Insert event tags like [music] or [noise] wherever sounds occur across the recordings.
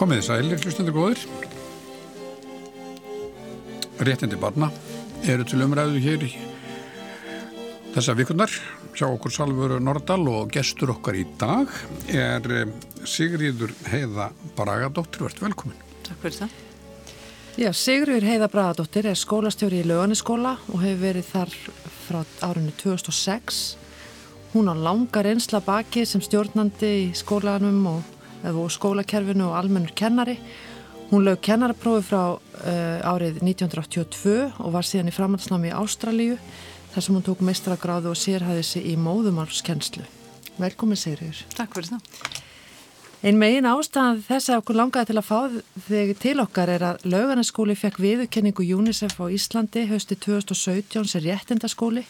Komið sælir, hlustundu góður. Réttindi barna eru til umræðu hér í þessa vikurnar. Sjá okkur Salfur Nordal og gestur okkar í dag er eh, Sigriður Heiða Bragadóttir. Vart velkomin. Takk fyrir það. Já, Sigriður Heiða Bragadóttir er skólastjóri í löganiskóla og hefur verið þar frá árunni 2006. Hún á langar einsla baki sem stjórnandi í skólanum og, og skólakerfinu og almennur kennari. Hún lög kennaraprófi frá uh, árið 1982 og var síðan í framhaldsnámi í Ástralíu þar sem hún tók meistragráðu og sérhæði sig í móðumálskennslu. Velkomin Sigriður. Takk fyrir það. Einn megin ástæðan þess að okkur langaði til að fá þig til okkar er að laugarnaskóli fekk viðurkenningu UNICEF á Íslandi hösti 2017 sem réttindaskóli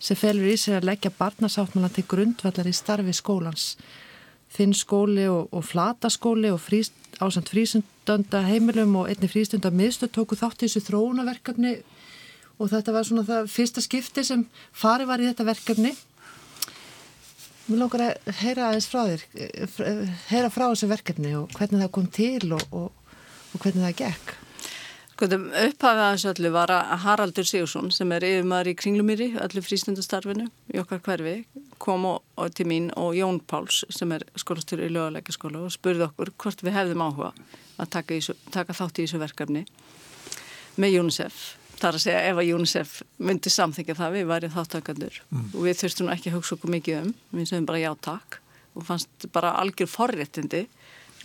sem felur í sig að leggja barnasáttmála til grundvallar í starfi skólans. Þinn skóli og, og flataskóli og fríst, ásand frístundanda heimilum og einni frístunda miðstöð tóku þátt í þessu þróunaverkefni og þetta var svona það fyrsta skipti sem fari var í þetta verkefni. Mér lókar að heyra aðeins frá þér, heyra frá þessu verkefni og hvernig það kom til og, og, og hvernig það gekk. Upphafið aðeins öllu var að Haraldur Sigursson sem er yfirmaður í Kringlumýri, öllu frístundastarfinu í okkar hverfi, kom og, og til mín og Jón Páls sem er skólastur í löguleikaskóla og spurði okkur hvort við hefðum áhuga að taka, í, taka þátt í þessu verkefni með UNICEF. Það er að segja ef að UNICEF myndi samþyggja það við værið þáttakandur mm. og við þurftum ekki að hugsa okkur mikið um, við sögum bara já takk og fannst bara algjör forréttindi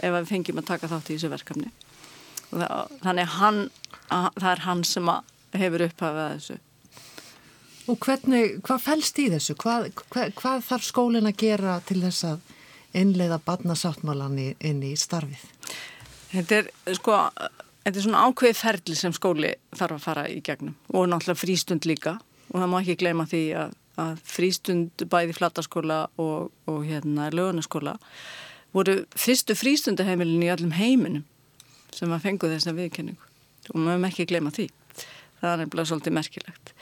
ef við fengjum að taka þátt í þessu verkefni. Þannig hann, að, það er hann sem hefur upphafað þessu. Og hvernig, hvað fælst í þessu? Hvað, hvað, hvað þarf skólinn að gera til þess að innleiða barnasáttmálan inn í starfið? Þetta er sko Þetta er svona ákveði ferli sem skóli þarf að fara í gegnum og náttúrulega frístund líka og það má ekki gleyma því að, að frístund bæði flattaskóla og, og hérna lögunaskóla voru fyrstu frístundaheimilin í allum heiminum sem að fengu þessa viðkenningu og maður má ekki gleyma því. Það er nefnilega svolítið merkilegt.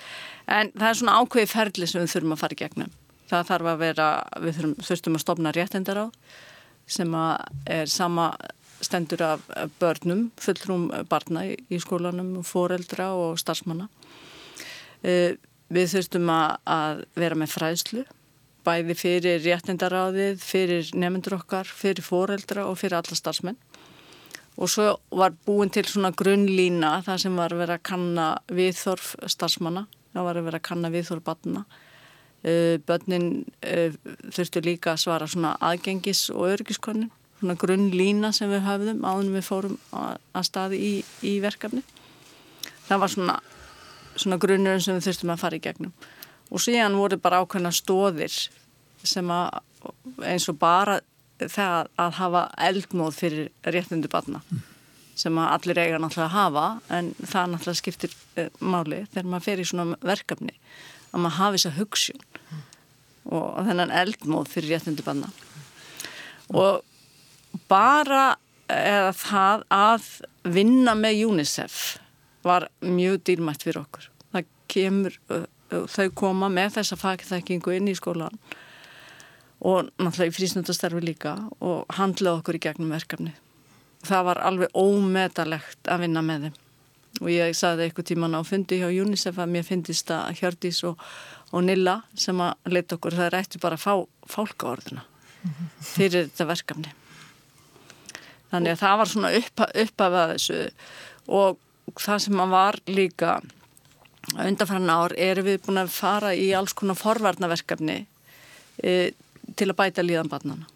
En það er svona ákveði ferli sem við þurfum að fara í gegnum. Það þarf að vera, við þurfum, þurftum að stopna réttendar á sem að er sama stendur af börnum, fullrúm barna í skólanum, foreldra og starfsmanna. Við þurftum að vera með fræðslu, bæði fyrir réttindaráðið, fyrir nefndur okkar, fyrir foreldra og fyrir alla starfsmenn. Og svo var búin til svona grunnlína það sem var vera að kanna viðþorf starfsmanna, það var vera að kanna viðþorf barna. Börnin þurftu líka að svara svona aðgengis og örgiskonum svona grunn lína sem við höfðum áðunum við fórum að staði í, í verkefni. Það var svona, svona grunnur sem við þurftum að fara í gegnum. Og síðan voru bara ákveðna stóðir sem að eins og bara það að hafa eldmóð fyrir réttundu barna sem að allir eiga náttúrulega að hafa en það náttúrulega skiptir uh, máli þegar maður fer í svona verkefni að maður hafi þessa hugssjón og þennan eldmóð fyrir réttundu barna og bara eða það að vinna með UNICEF var mjög dýrmætt fyrir okkur. Það kemur, þau koma með þessa fagþekkingu inn í skólan og náttúrulega í frísnöndastarfi líka og handlaði okkur í gegnum verkefni. Það var alveg ómetalegt að vinna með þeim og ég sagði eitthvað tíman á fundi hjá UNICEF að mér finnist að Hjördís og, og Nilla sem að leita okkur það eftir bara að fá fálkaorduna fyrir þetta verkefni. Þannig að það var svona upp, uppafað þessu og það sem maður var líka undanfæran ár er við búin að fara í alls konar forvarnaverkefni e, til að bæta líðanbarnana.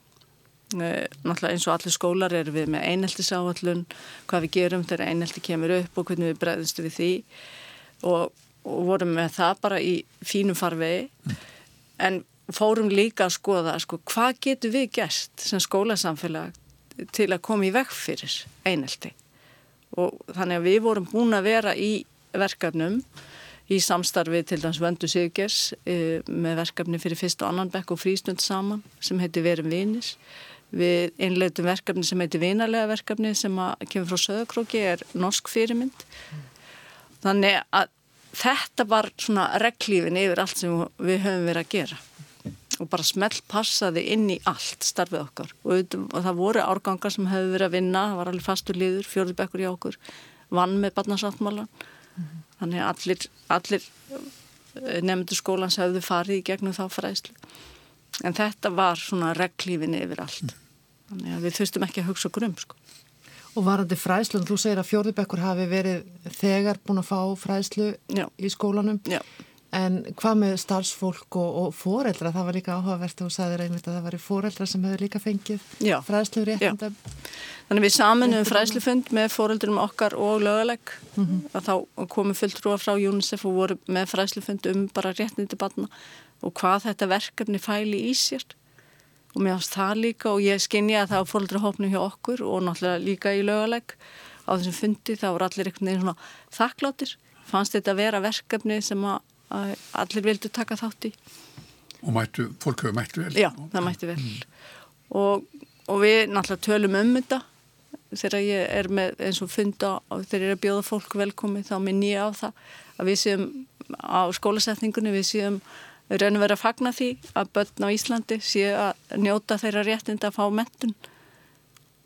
E, náttúrulega eins og allir skólar eru við með einheltisáallun, hvað við gerum þegar einhelti kemur upp og hvernig við bregðumstu við því. Og, og vorum með það bara í fínum farvegi. En fórum líka að skoða sko, hvað getur við gert sem skólasamfélag til að koma í vekk fyrir einelti? Og þannig að við vorum búin að vera í verkefnum í samstarfi til dæms Vöndu Sigers e, með verkefni fyrir fyrst og annan bekk og frístund saman sem heiti Verum Vinis við einleitum verkefni sem heiti Vinarlega verkefni sem kemur frá Söðakróki er norsk fyrirmynd. Þannig að þetta var svona reglífin yfir allt sem við höfum verið að gera. Og bara smelt passaði inn í allt starfið okkar. Og, og það voru árgangar sem hefur verið að vinna, það var alveg fastur liður, fjörðubekkur í okkur, vann með barnasáttmálan mm -hmm. Þannig að allir, allir eh, nefndu skólans hefðu farið í gegnum þá fræðslu en þetta var svona reglífin yfir allt þannig að við þurftum ekki að hugsa okkur um sko. Og varandi fræðslu, þú segir að fjörðubekkur hafi verið þegar búin að fá fræðslu Já. í skólanum Já. En hvað með starfsfólk og, og foreldra, það var líka áhugavert og sagði reynvitt að það var í foreldra sem hefur líka fengið fræðslu réttindum. Þannig við samanum fræðslufund með foreldrum okkar og löguleg mm -hmm. að þá komum fulltrúa frá UNICEF og voru með fræðslufund um bara réttindi barna og hvað þetta verkefni fæli í sér. Og mér ást það líka og ég skinja að það á foreldrahópnu hjá okkur og náttúrulega líka í löguleg á þessum fundi þá voru allir einhvern veginn svona þakkláttir fannst þetta að vera verkefni sem að að allir vildu taka þátt í. Og mættu, fólk hefur mættu vel? Já, það mættu vel. Mm. Og, og við náttúrulega tölum um þetta þegar ég er með eins og funda og þegar ég er að bjóða fólk velkomi þá minn ég á það að við séum á skólasetningunni, við séum raun og vera að fagna því að börn á Íslandi séu að njóta þeirra réttind að fá mentun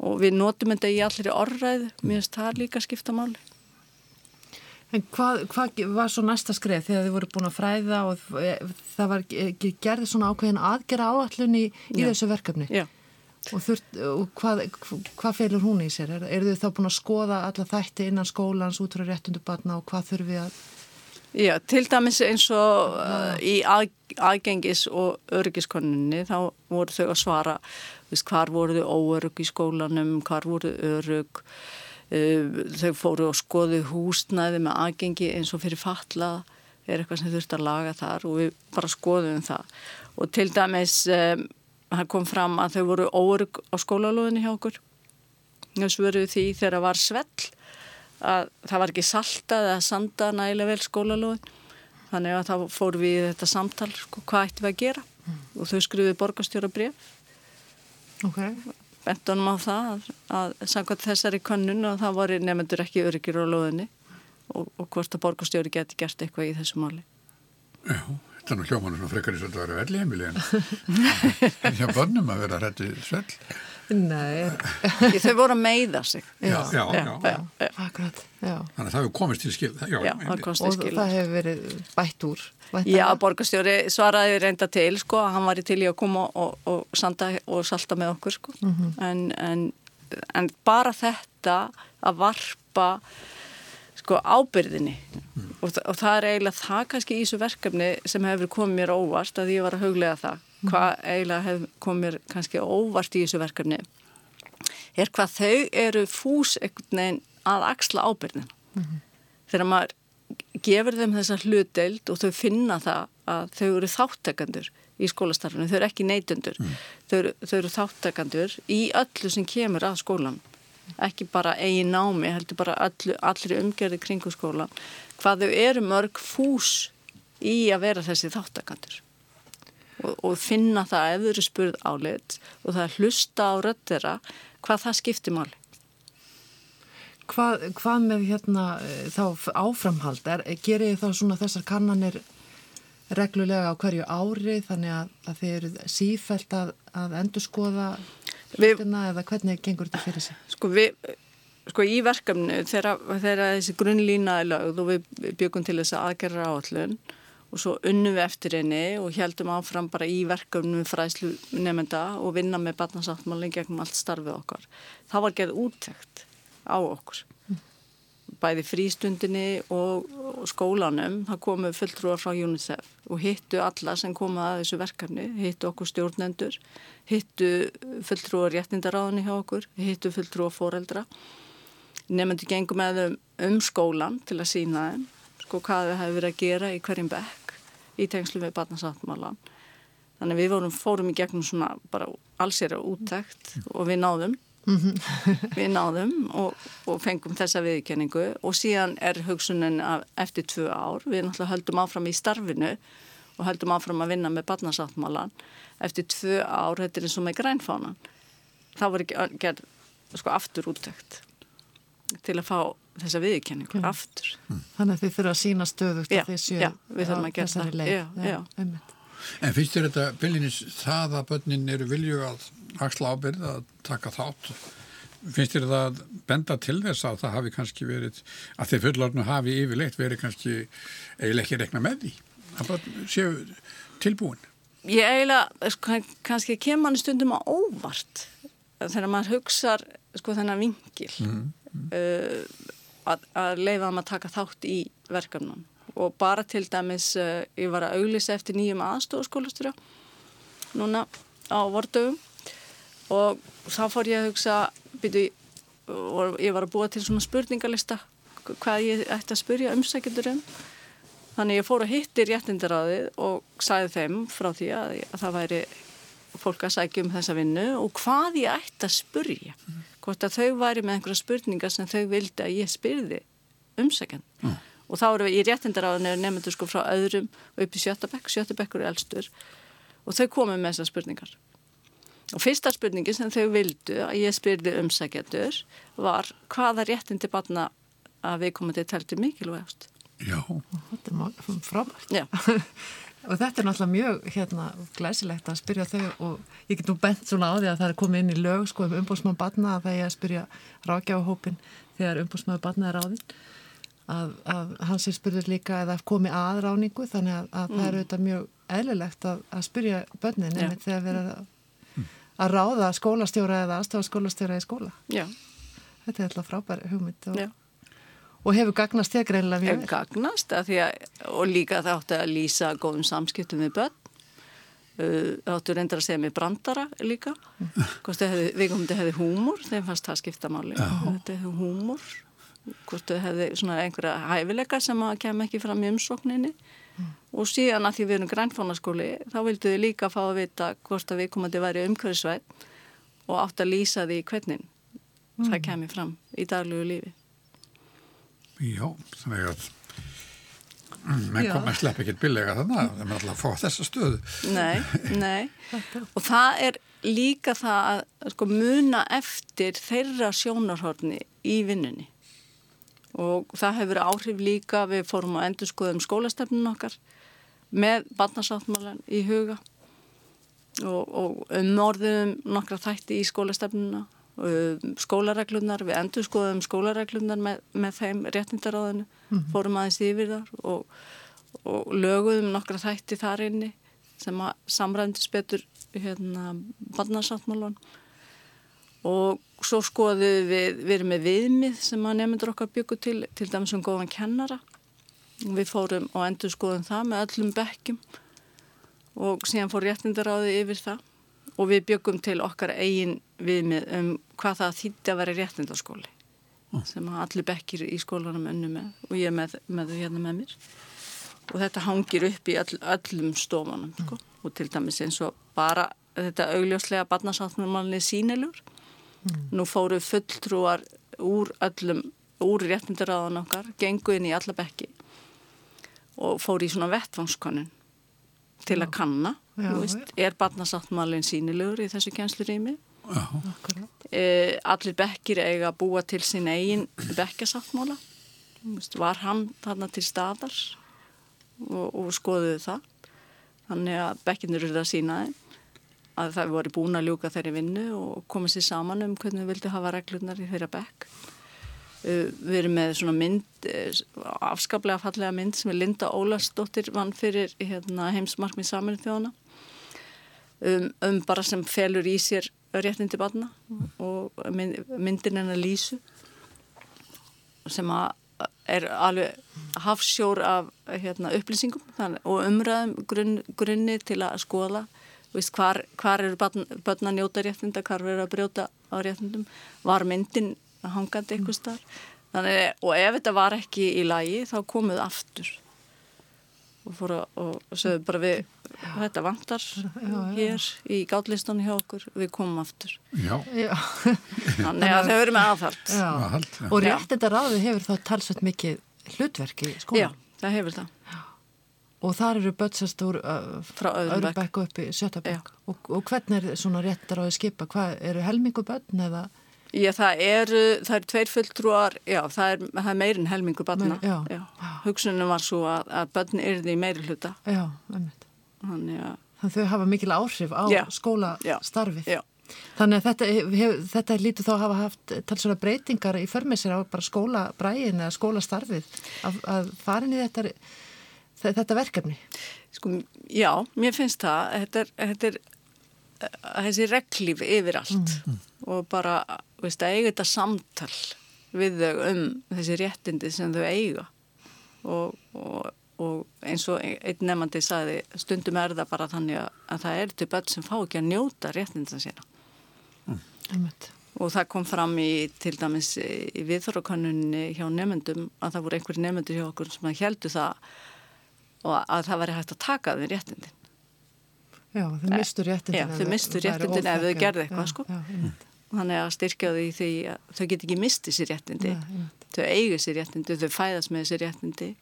og við notum þetta í allir orðræðu, mér finnst það líka skipta máli. En hvað, hvað var svo næsta skref þegar þið voru búin að fræða og það var gerðið svona ákveðin aðgera áallun í, í þessu verkefni? Já. Og, þurft, og hvað, hvað feilur hún í sér? Er, er þið þá búin að skoða alla þætti innan skólans út frá réttundubarna og hvað þurfum við að... Já, til dæmis eins og uh, í að, aðgengis og öryggiskonunni þá voru þau að svara, veist, hvar voru þau óörug í skólanum, hvar voru örug þau fóru og skoðu húsnæði með aðgengi eins og fyrir fatla er eitthvað sem þurft að laga þar og við bara skoðum það. Og til dæmis um, kom fram að þau voru órug á skólalóðinni hjá okkur. Þessu veru því þegar það var svell að það var ekki saltað eða sanda nægilega vel skólalóðin. Þannig að þá fóru við þetta samtal sko, hvað ættum við að gera? Mm. og þau skruði borgastjóra bref ok bentunum á það að, að samkvæmt þessari könnun og það voru nefnendur ekki öryggir á loðinni og, og hvort að borgastjóri geti gert eitthvað í þessu máli. Já, þetta er nú í svolítið að vera velli heimili [laughs] en hjá börnum að vera hrættið svell. Nei. Þau voru að meiða sig. Já, já, já. já, já. Akkurat, já. Þannig að það hefur komist til skil. Já, það komist til skil. Og það hefur verið bætt úr. Já, borgastjóri svaraði reynda til sko, hann var í til í að koma og, og, sanda, og salta með okkur sko. Mm -hmm. en, en, en bara þetta að varpa sko ábyrðinni mm. og, og það er eiginlega það kannski í þessu verkefni sem hefur komið mér óvart að ég var að huglega það mm. hvað eiginlega hefur komið mér kannski óvart í þessu verkefni er hvað þau eru fús einhvern veginn að axla ábyrðin -hmm. þegar maður gefur þeim þessa hlutdeild og þau finna það að þau eru þáttakandur í skólastarfinu, þau eru ekki neytundur mm. þau, eru, þau eru þáttakandur í öllu sem kemur að skólan ekki bara eigi námi, heldur bara allu, allir umgerði kringu skólan hvað þau eru mörg fús í að vera þessi þáttakandur og, og finna það ef þau eru spurð áleitt og það hlusta á röttera hvað það skiptir máli Hvað, hvað með hérna eh, þá áframhald? Er, gerir þá svona þessar kannanir reglulega á hverju ári þannig að, að þeir eru sífælt að, að endur skoða hlutina eða hvernig gengur þetta fyrir sig? Sko við, sko í verkefnu þegar, þessi grunnlína er lögð og við byggum til þess aðgerra áallun og svo unnum við eftir henni og heldum áfram bara í verkefnu fræslu nefnda og vinna með batnarsáttmálinn gegnum allt starfið okkar. Það var gerð úttækt á okkur bæði frístundinni og, og skólanum, það komu fulltrúar frá UNICEF og hittu alla sem koma að þessu verkefni, hittu okkur stjórnendur, hittu fulltrúar réttindaráðinni hjá okkur, hittu fulltrúar foreldra. Nefndi gengum með um, um skólan til að sína þeim sko hvað þau hefur verið að gera í hverjum bekk í tengslu við barnasáttmálan þannig við vorum, fórum í gegnum svona bara allsera úttækt og við náðum Mm -hmm. við náðum og, og fengum þessa viðkenningu og síðan er hugsunin eftir tvö ár, við náttúrulega höldum áfram í starfinu og höldum áfram að vinna með barnasáttmálan eftir tvö ár, þetta er eins og með grænfánan þá var ekki gerð sko aftur úttækt til að fá þessa viðkenningu ja. aftur mm. Þannig að þið þurfa að sína stöðugt já, já, við þurfum að gera það já, já, já En finnst þér þetta byrlinis það að börnin eru vilju að axla ábyrð að taka þátt? Finnst þér það að benda til þess að það hafi kannski verið, að þeir fullornu hafi yfirleitt verið kannski eiginlega ekki rekna með því? Að börn séu tilbúin? Ég eiginlega, sko, kannski kemur mann stundum á óvart þegar maður hugsa sko þennan vingil mm, mm. Uh, að, að leifa þeim að taka þátt í verkefnum og bara til dæmis uh, ég var að auglisa eftir nýjum aðstofaskólastjóra núna á vordöfum og þá fór ég að hugsa byrju, og ég var að búa til svona spurningalista hvað ég ætti að spurja umsækjendur um. Þannig ég fór að hitti réttindaráðið og sagði þeim frá því að, að það væri fólk að sækja um þessa vinnu og hvað ég ætti að spurja mm. hvort að þau væri með einhverja spurningar sem þau vildi að ég spyrði umsækjand mm og þá eru við í réttindaráðinu nefnendur sko frá öðrum og upp í Sjötabekk, Sjötabekkur er elstur og þau komið með þessar spurningar. Og fyrsta spurningi sem þau vildu að ég spyrði umsækjadur var hvaða réttindi batna að við komum til að telti mikilvægast. Já. Þetta er frábært. Já. [laughs] og þetta er náttúrulega mjög hérna, glæsilegt að spyrja þau og ég get nú bent svona á því að það er komið inn í lög sko um umbúrsmann batna að það er að spyrja rákjáhópin þegar umbúrsmann batna er ráðinn að, að hans er spurður líka eða komi að ráningu þannig að, að mm. það er mm. auðvitað mjög eðlilegt að, að spyrja börnin einmitt þegar við erum að ráða skólastjóra eða aðstofaskólastjóra í skóla. Já. Þetta er alltaf frábær hugmynd og, og hefur gagnast þér greinlega mjög. Hefur gagnast að og líka það áttu að lýsa góðum samskiptum við börn. Það áttu reyndar að segja mig brandara líka. Mm. Við komum til að hefði húmor, þeim fannst það skipta máli. Þetta hefði húmor hvort þau hefði svona einhverja hæfileika sem að kem ekki fram í umsókninni. Mm. og síðan að því við erum grænfónaskóli þá vildu þau líka fá að vita hvort að við komandi væri umhverfisvæð og átt að lýsa því hvernig mm. það kemur fram í daglugu lífi. Já, þannig að menn kom að slepp ekkert billega þannig að það er alltaf að fá þessa stöðu. Nei, [laughs] nei. Og það er líka það að sko, muna eftir þeirra sjónarhorni í vinnunni og það hefur áhrif líka við fórum að endur skoðum skólastefnun okkar með barnasáttmálan í huga og, og umorðum nokkra þætti í skólastefnuna um, skólareglunar, við endur skoðum skólareglunar með, með þeim réttindaráðinu, mm -hmm. fórum aðeins yfir þar og, og löguðum nokkra þætti þar inni sem að samrændis betur hérna barnasáttmálan og svo skoðum við, við erum með viðmið sem að nefndur okkar byggur til, til dæmis um góðan kennara. Við fórum og endur skoðum það með öllum bekkjum og síðan fór því yfir það og við byggum til okkar eigin viðmið um hvað það þýtti að vera réttindarskóli mm. sem að allir bekkir í skólanum önnu með og ég með, með þau hérna með mér og þetta hangir upp í öll, öllum stofunum sko. mm. og til dæmis eins og bara þetta augljóslega barnasáttnumalni sínilur. Nú fóru fulltrúar úr öllum, úr réttindaráðan okkar, gengu inn í alla bekki og fóru í svona vettvangskonun til já. að kanna, já, veist, er barnasáttmálinn sínilegur í þessu kjænslurými. E, allir bekkir eiga að búa til sín eigin bekkjasáttmála, var hann þarna til staðar og, og skoðuðu það. Þannig að bekkinir eru að sína þeim að það voru búin að ljúka þeirri vinnu og komið sér saman um hvernig við vildum hafa reglunar í þeirra bekk. Uh, við erum með svona mynd, uh, afskaplega fallega mynd sem er Linda Ólarsdóttir vann fyrir hérna, heimsmarkmið saminu þjóðana um, um bara sem felur í sér réttindi barna og myndin hennar Lísu sem er alveg hafsjór af hérna, upplýsingum og umræðum grunn, grunni til að skoða Veist, hvar, hvar eru börn að njóta réttinda, hvar verður að brjóta á réttindum, var myndin hangandi eitthvað starf. Þannig, og ef þetta var ekki í lagi þá komuð aftur. Og fóru og sögðu bara við þetta vantar já, já, hér í gátlistunni hjá okkur. Við komum aftur. Já. [laughs] þannig að þau verður með aðhald. Og réttinda ráði hefur þá talsveit mikið hlutverki já, það hefur það Og þar eru börnsast úr uh, frá öðrum bekku upp í sjötabekk og, og hvernig er svona réttar á að skipa? Hvað, eru helmingu börn eða? Já, það eru, það eru tveir fulltrúar, já, það er, það er meirinn helmingu börna. Meir, já. já. Hugsunum var svo að, að börn eru því meiri hluta. Já, einmitt. þannig að Þannig þau hafa mikil áhrif á Já. skólastarfið. já, Þannig að þetta, hef, þetta lítur þá að hafa haft talsvöna breytingar í förmessir á bara skólabrægin eða skólastarfið að, að farin í þetta, þetta verkefni. sko, já, mér finnst það. Þetta er, þetta er uh, þessi reglíf yfir allt. Og bara, veist, að eiga þetta samtal við þau um þessi réttindi sem þau eiga. Og, og, og eins og einn nefnandi sagði, stundum er það bara þannig að, að það er til börn sem fá ekki að njóta réttindin sína Einmitt. og það kom fram í til dæmis í viðþorrakönnunni hjá nefndum að það voru einhverju nefndur hjá okkur sem að heldu það og að það væri hægt að taka þeim réttindin. Já, þau mistu réttindin. Já, þau misstu réttindin ef þau gerðu eitthvað, sko. Já, þannig að styrkja því því að þau get ekki misti sér réttindi. Einmitt. þau eigu sér réttindi, þau fæðast með sér réttindi.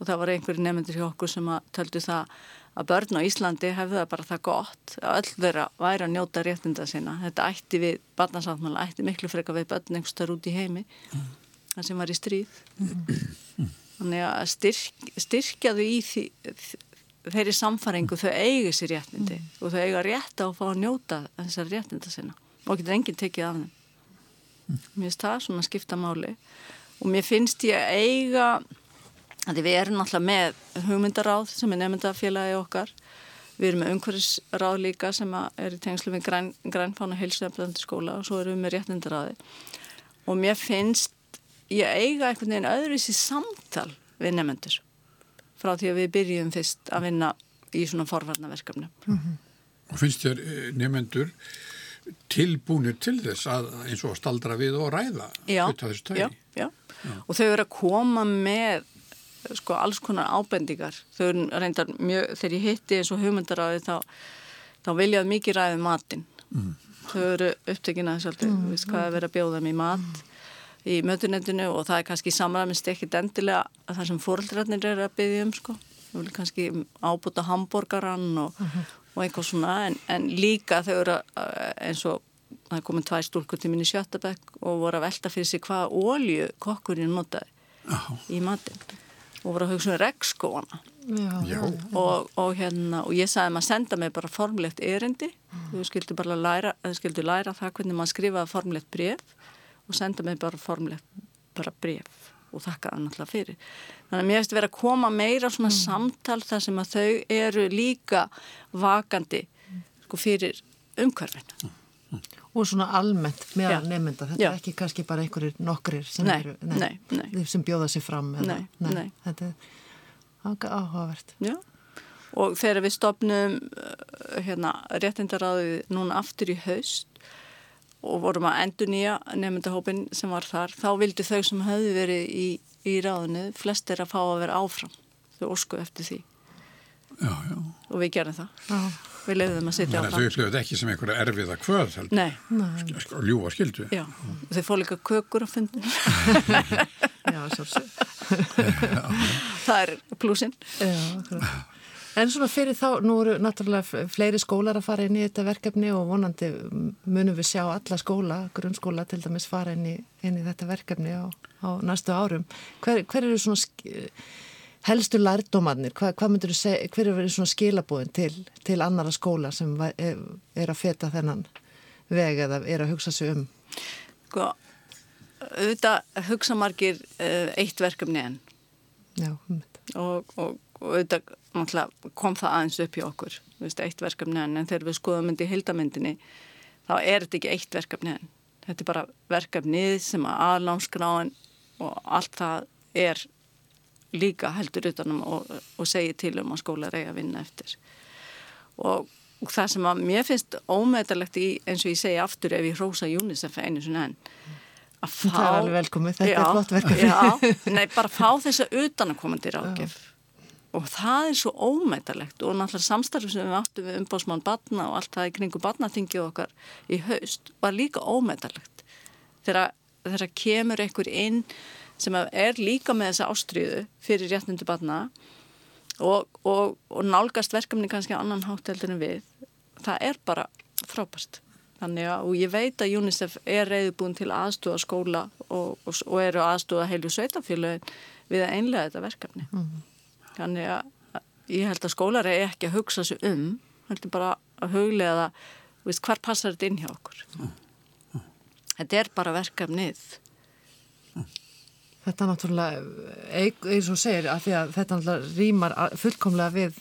Og það var einhverju nefndur hjá okkur sem að töldu það að börn á Íslandi hefðu það bara það gott að öll þeirra væri að njóta réttinda sína þetta ætti við barnasáttmála ætti miklu freka við börn einhverstar út í heimi það sem var í stríð þannig að styrk, styrkja þau í því, þeirri samfæringu þau eigu sér réttindi og þau eiga rétt á að fá að njóta þessar réttinda sína og getur enginn tekið af þeim. Mér finnst það svona skipta máli. Og mér finnst ég að eiga að við erum náttúrulega með hugmyndaráð sem er nefndafélagi okkar. Við erum með umhverfisráð líka sem er í tengslu við græn, grænfána heilsueflandi skóla og svo erum við með réttindaráði og mér finnst ég eiga einhvern veginn öðruvísi samtal við nefnendur frá því að við byrjum fyrst að vinna í svona forvarnaverkefnum. Og finnst þér eh, nefnendur tilbúnir til þess að eins og staldra við og ræða já, já, já. og þau eru að koma með sko alls konar ábendingar. Þau eru reyndar mjög, þegar ég hitti eins og hugmyndaráði þá, þá viljaði mikið ræði matinn. Mm. þau eru upptökin að þessu mm. veist hvað er verið að bjóða í mat í mötunendinu og það er kannski samræmist ekkit endilega að það sem fóröldrarnir eru að byggja um sko. Þau vilja kannski ábúta hambúrgaran og, og eitthvað svona en, en líka þau eru að, eins og það er komin tvær stúlkur til minni Sjötabæk og voru að velta fyrir sig hvað ólju kokkurinn notaði Já. í matinn og voru að hugsa um regnskóana og, og, hérna, og ég sagði maður senda mig bara formlegt erindi. Þú skildu bara læra, þú skildu læra það hvernig maður skrifaði formlegt bref og senda mig bara formlegt bara bref og þakka það náttúrulega fyrir þannig að mér hefst verið að koma meira svona samtal þar sem að þau eru líka vakandi sko, fyrir umhverfinu Og svona almennt meðal Já. nefnda, þetta Já. er ekki kannski bara einhverjir nokkrir sem, Nei, eru, nei, nei. sem bjóða sér fram. Eða, Nei, nei. Þetta er áhugavert. Já, og þegar við stopnum uh, hérna, réttindaráðið núna aftur í haust og vorum að endur nýja nefndahópin sem var þar, þá vildi þau sem höfðu verið í, í ráðinu, flest er að fá að vera áfram. Þau ósku eftir því Já, já. og við gerum það. Já. Við leiðum að sitja að þau áfram. upplifðu þetta ekki sem einhverja erfiða kvöð heldur. Nei, sk- Ljúfa skildu. já, og þau fór líka kökur á fundinu. [laughs] Já, sjálfsög. [laughs] það er plúsin. Já, akkurat. En svona fyrir þá, nú eru náttúrulega fleiri skólar að fara inn í þetta verkefni og vonandi munum við sjá alla skóla, grunnskóla til dæmis fara inn í, inn í þetta verkefni á, á næstu árum. Hver, hver eru svona helstu lærdómanir? Hva, hvað myndur þú segja, hver eru svona skilabúðin til, til annara skóla sem er, er að feta þennan veg eða er að hugsa sig um? Sko, auðvitað hugsa margir uh, eitt verkefni enn. Já, og, og, og auðvitað kom það aðeins upp í okkur veist, eitt verkefni enn, en þegar við skoðum myndi í heildamyndinni, þá er þetta ekki eitt verkefni enn, þetta er bara verkefnið sem að aðlámskráin og allt það er líka heldur utanum og, og segir til um að skóla reyja að vinna eftir. Og, og það sem að mér finnst ómeðalegt í, eins og ég segi aftur ef ég hrósa UNICEF einu svona enn að fá Það er alveg velkomið, þetta Já, er flott verkefni. Já, nei, bara fá þessa utanakomandi ráðgjöf og það er svo ómættalegt og náttúrulega samstarfið sem við áttum við umbásmann batna og allt það í kringu batnaþingið okkar í haust var líka ómættalegt. Þegar, kemur einhver inn sem er líka með þessa ástriðu fyrir réttindu batna og, og, og nálgast verkefni kannski annan hátt heldur en við það er bara frábært. Þannig að og ég veit að UNICEF er reyðbúin til aðstúða skóla og, og, eru aðstúða heilu sveitafélögin við að einlega þetta verkefni þannig að, ég held að skólar er ekki að hugsa sig um, heldur bara að huglega það, hvar passar þetta inn hjá okkur. Þetta er bara verkefnið. Þetta er náttúrulega, eins og segir, að að þetta náttúrulega rýmar fullkomlega við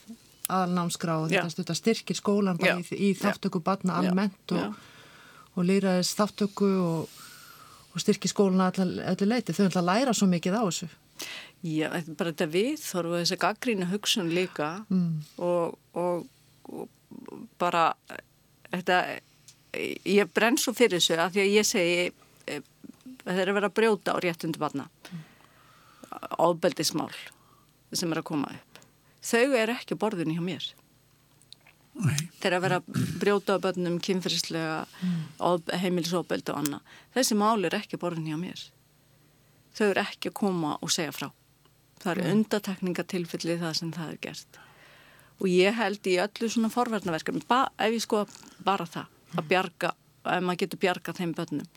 aðalnámskrá og þetta stuttar styrkir skólan bara í, í þáttöku barna almennt og, og lýraðis þáttöku og, og styrkir skólan allir leiti. Þau ætla að læra svo mikið á þessu. Já, bara þetta við þorfu þessi gaggrínu hugsun líka mm. og, og, og bara þetta, ég brenn svo fyrir þessu að því að ég segi eh, það er að vera að brjóta á réttundu barna. Ábeldismál sem er að koma upp. Þau er ekki borðinni hjá mér. Þeir að vera brjóta á börnum kynferðislega mm. heimilisóbeld og annað. Þessi mál er ekki borðinni hjá mér þau eru ekki að koma og segja frá. Það eru mm. undatekningatilfelli það sem það er gert. Og ég held í öllu svona forverðnaverkefni, ef ég sko bara það, að bjarga, ef maður getur bjarga þeim börnum,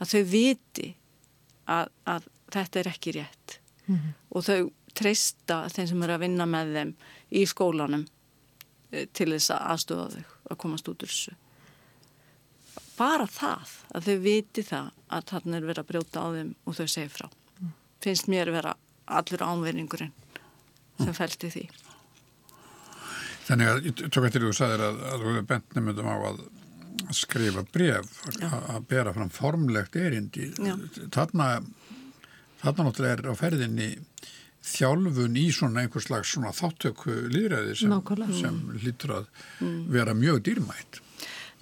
að þau viti að, að þetta er ekki rétt. Mm -hmm. Og þau treysta þeim sem eru að vinna með þeim í skólanum eh, til þess að aðstofa þau að komast út úr þessu bara það að þau viti það að þarna er verið að brjóta á þeim og þau segir frá. Mm. finnst mér að vera allur ánveiningurinn sem mm. fælti því. Þannig að ég tók eftir því að þú sagðir að, að þú hefur bent nefndum á að skrifa bref að bera fram formlegt erindi. Þarna þarna náttúrulega er á ferðinni þjálfun í svona einhvers slags svona þáttöku líðræði sem, sem lítur að mm. vera mjög dýrmætt.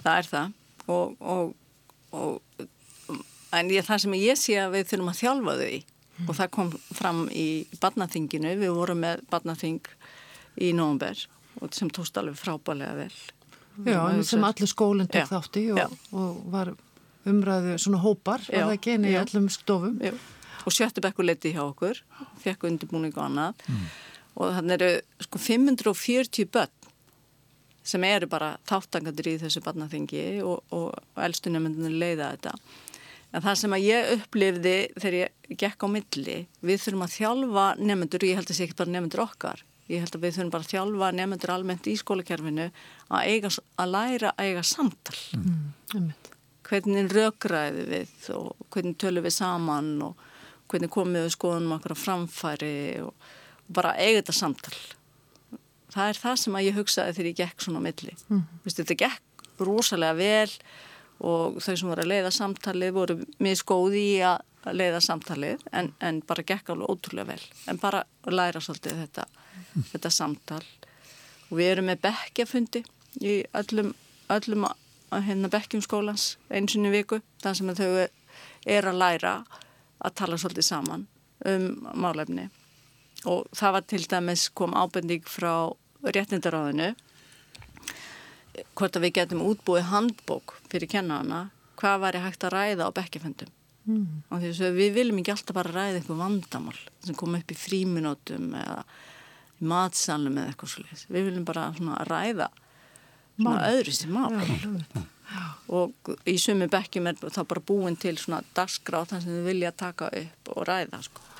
Það er það og, og, og en ég, það sem ég sé að við þurfum að þjálfa þau mm. og það kom fram í badnaþinginu, við vorum með badnaþing í nógumber og sem tóst alveg frábælega vel Já, sem allir skólinn tók þátti og, og var umræðu svona hópar já, og það geni í allum stofum já. og sjöttubekku leti hjá okkur fekk undirbúning og annað mm. og þannig eru sko 540 börn sem eru bara þáttangandur í þessu barnaþingi og, og eldstunumundinu leiða þetta. En það sem að ég upplifði þegar ég gekk á milli, við þurfum að þjálfa nefnendur, ég held að það sé ekki bara nefnendur okkar, ég held að við þurfum bara að þjálfa nefnendur almennt í skólakerfinu að, eiga, að læra að eiga samtal. Mm. Hvernig rökræði við og hvernig tölum við saman og hvernig komum við skoðunum okkur á framfæri og, og bara eiga þetta samtal það er það sem að ég hugsaði þegar ég gekk svona á milli. Mm. Vistu, þetta gekk rosalega vel og þau sem voru að leiða samtalið voru miskóði í að leiða samtalið en, en bara gekk alveg ótrúlega vel. En bara læra svolítið þetta, mm. þetta samtal. Og við erum með bekkjafundi í öllum, öllum hérna bekkjum skólans einsinu viku. Það sem þau er að læra að tala svolítið saman um málefni og það var til dæmis kom ábending frá réttindaráðinu hvort að við getum útbúið handbók fyrir kennarana hvað var ég hægt að ræða á bekkeföndum mm. og þess að við viljum ekki alltaf bara ræða eitthvað vandamál sem kom upp í fríminótum eða í matsalum eða eitthvað svolítið við viljum bara ræða öðru sem mál. ja, og í sumi bekkjum er þá bara búin til svona dagskráð þannig sem við vilja taka upp og ræða sko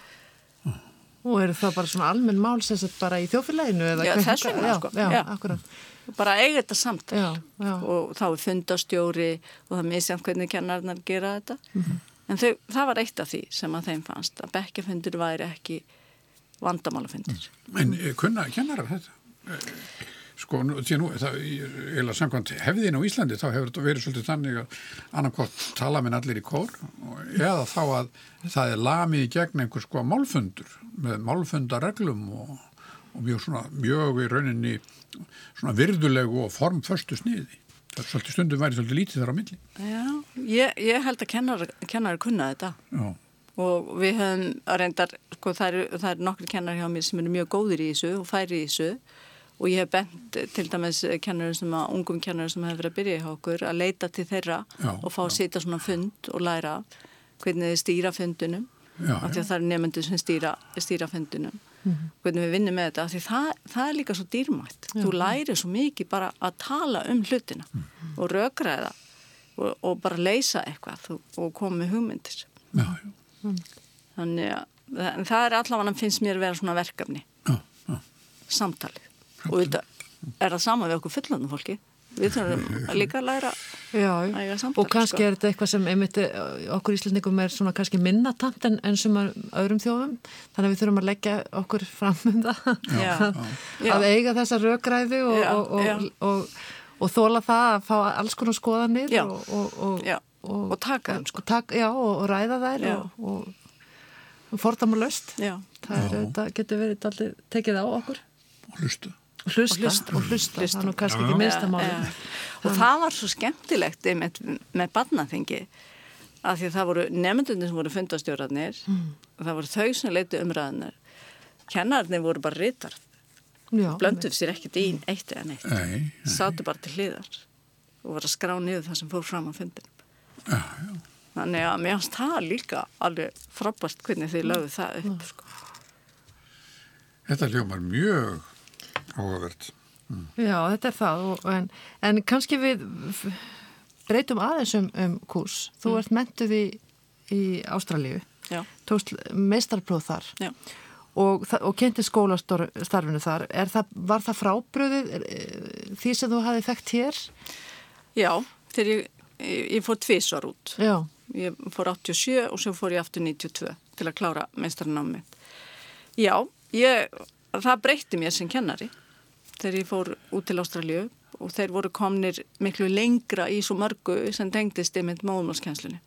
Og eru það bara svona almenn mál sem sett bara í þjófélaginu? Já, þess vegna sko. Já, já, akkurat. Bara eiga þetta samtal já, já. og þá er fundastjóri og það misjant hvernig kennarnar gera þetta. Mm -hmm. En þau, það var eitt af því sem að þeim fannst að bekkjafundur væri ekki vandamálafundur. Mm. En eh, kunna kennarar þetta? Sko, því nú, það, eða samkvæmt hefðin á Íslandi, þá hefur þetta verið svolítið þannig að annarkort tala minn allir í kór eða þá að það er lamið í gegn einhvers sko málfundur með málfundareglum og, og mjög svona, mjög í rauninni svona virðulegu og formföstu sniði. Það er svolítið stundum værið svolítið lítið þar á milli. Já, ég, ég held að kennar, kennar kunna þetta. Já. Og við höfum að reyndar, sko það eru er nokkri kennar hjá mér sem eru mjög góðir í þessu og færi í þessu og ég hef bent til dæmis kennarum sem að, ungum kennarum sem hefur verið að byrja í okkur að leita til þeirra já, og fá að sita svona fund og læra hvernig þið stýra fundunum já, af því að það er nefnendur sem stýra, stýra fundunum mm -hmm. hvernig við vinnum með þetta af því það, það er líka svo dýrmætt. Já, þú læri svo mikið bara að tala um hlutina mm -hmm. og rökraða og, og bara leysa eitthvað og, og koma með hugmyndir. Mm. þannig að það er allavega finnst mér að vera svona verkefni. Samtalið og þetta er það sama við okkur fullanum fólki við þurfum líka að læra Já, að eiga samtal og kannski sko. er þetta eitthvað sem einmitt eh, okkur íslendingum er svona kannski minna tamt en, en sem öðrum þjóðum þannig að við þurfum að leggja okkur fram um það Já. [laughs] að, Já. að eiga þessa rökræðu og, Já, og, já. og, og, og þóla það að fá alls konar skoðanir Já. og, og. Og taka þeim, sko. og, tak, já, og, og ræða þær Já. og, og fordama löst Já. það er, þetta getur verið aldrei tekið á okkur og hlusta. Og hlusta, Og hlusta. og hlusta, Hlusta. það er nú kannski ekki já. minnsta máli Ja, ja. og það var svo skemmtilegt með, með barnaþingi að því að það voru nefndunir sem voru fundastjórarnir Mm. og það voru þau sem leiti umræðinir kennarnir voru bara rítar Já, blönduð sér ekkert í eitt eða neitt Nei, nei. sátu bara til hliðar og voru að skrá niður það sem fór fram á fundin Já, já. þannig að mér finnst það líka alveg frábært hvernig þið lögðu það Mm. upp sko. Þetta hljómar mjög áhugavert. Já, þetta er það og, en, en kannski við breytum aðeins um, um kurs. Þú ert mentuð í, í Ástralíu, já, tókst meistarpróð þar já og, og kynnti skólastarfinu þar. Er það, var það frábröðið eh, því sem þú hafið þekkt hér? Já, þegar ég, ég, ég fór tvísvar út. Já, Ég fór 87 og svo fór ég aftur 92 til að klára meistarnámi. Já, ég, það breytti mér sem kennari þegar ég fór út til Ástralju og þeir voru komnir miklu lengra í svo mörgu sem tengdist einmitt móðumálskennslunni.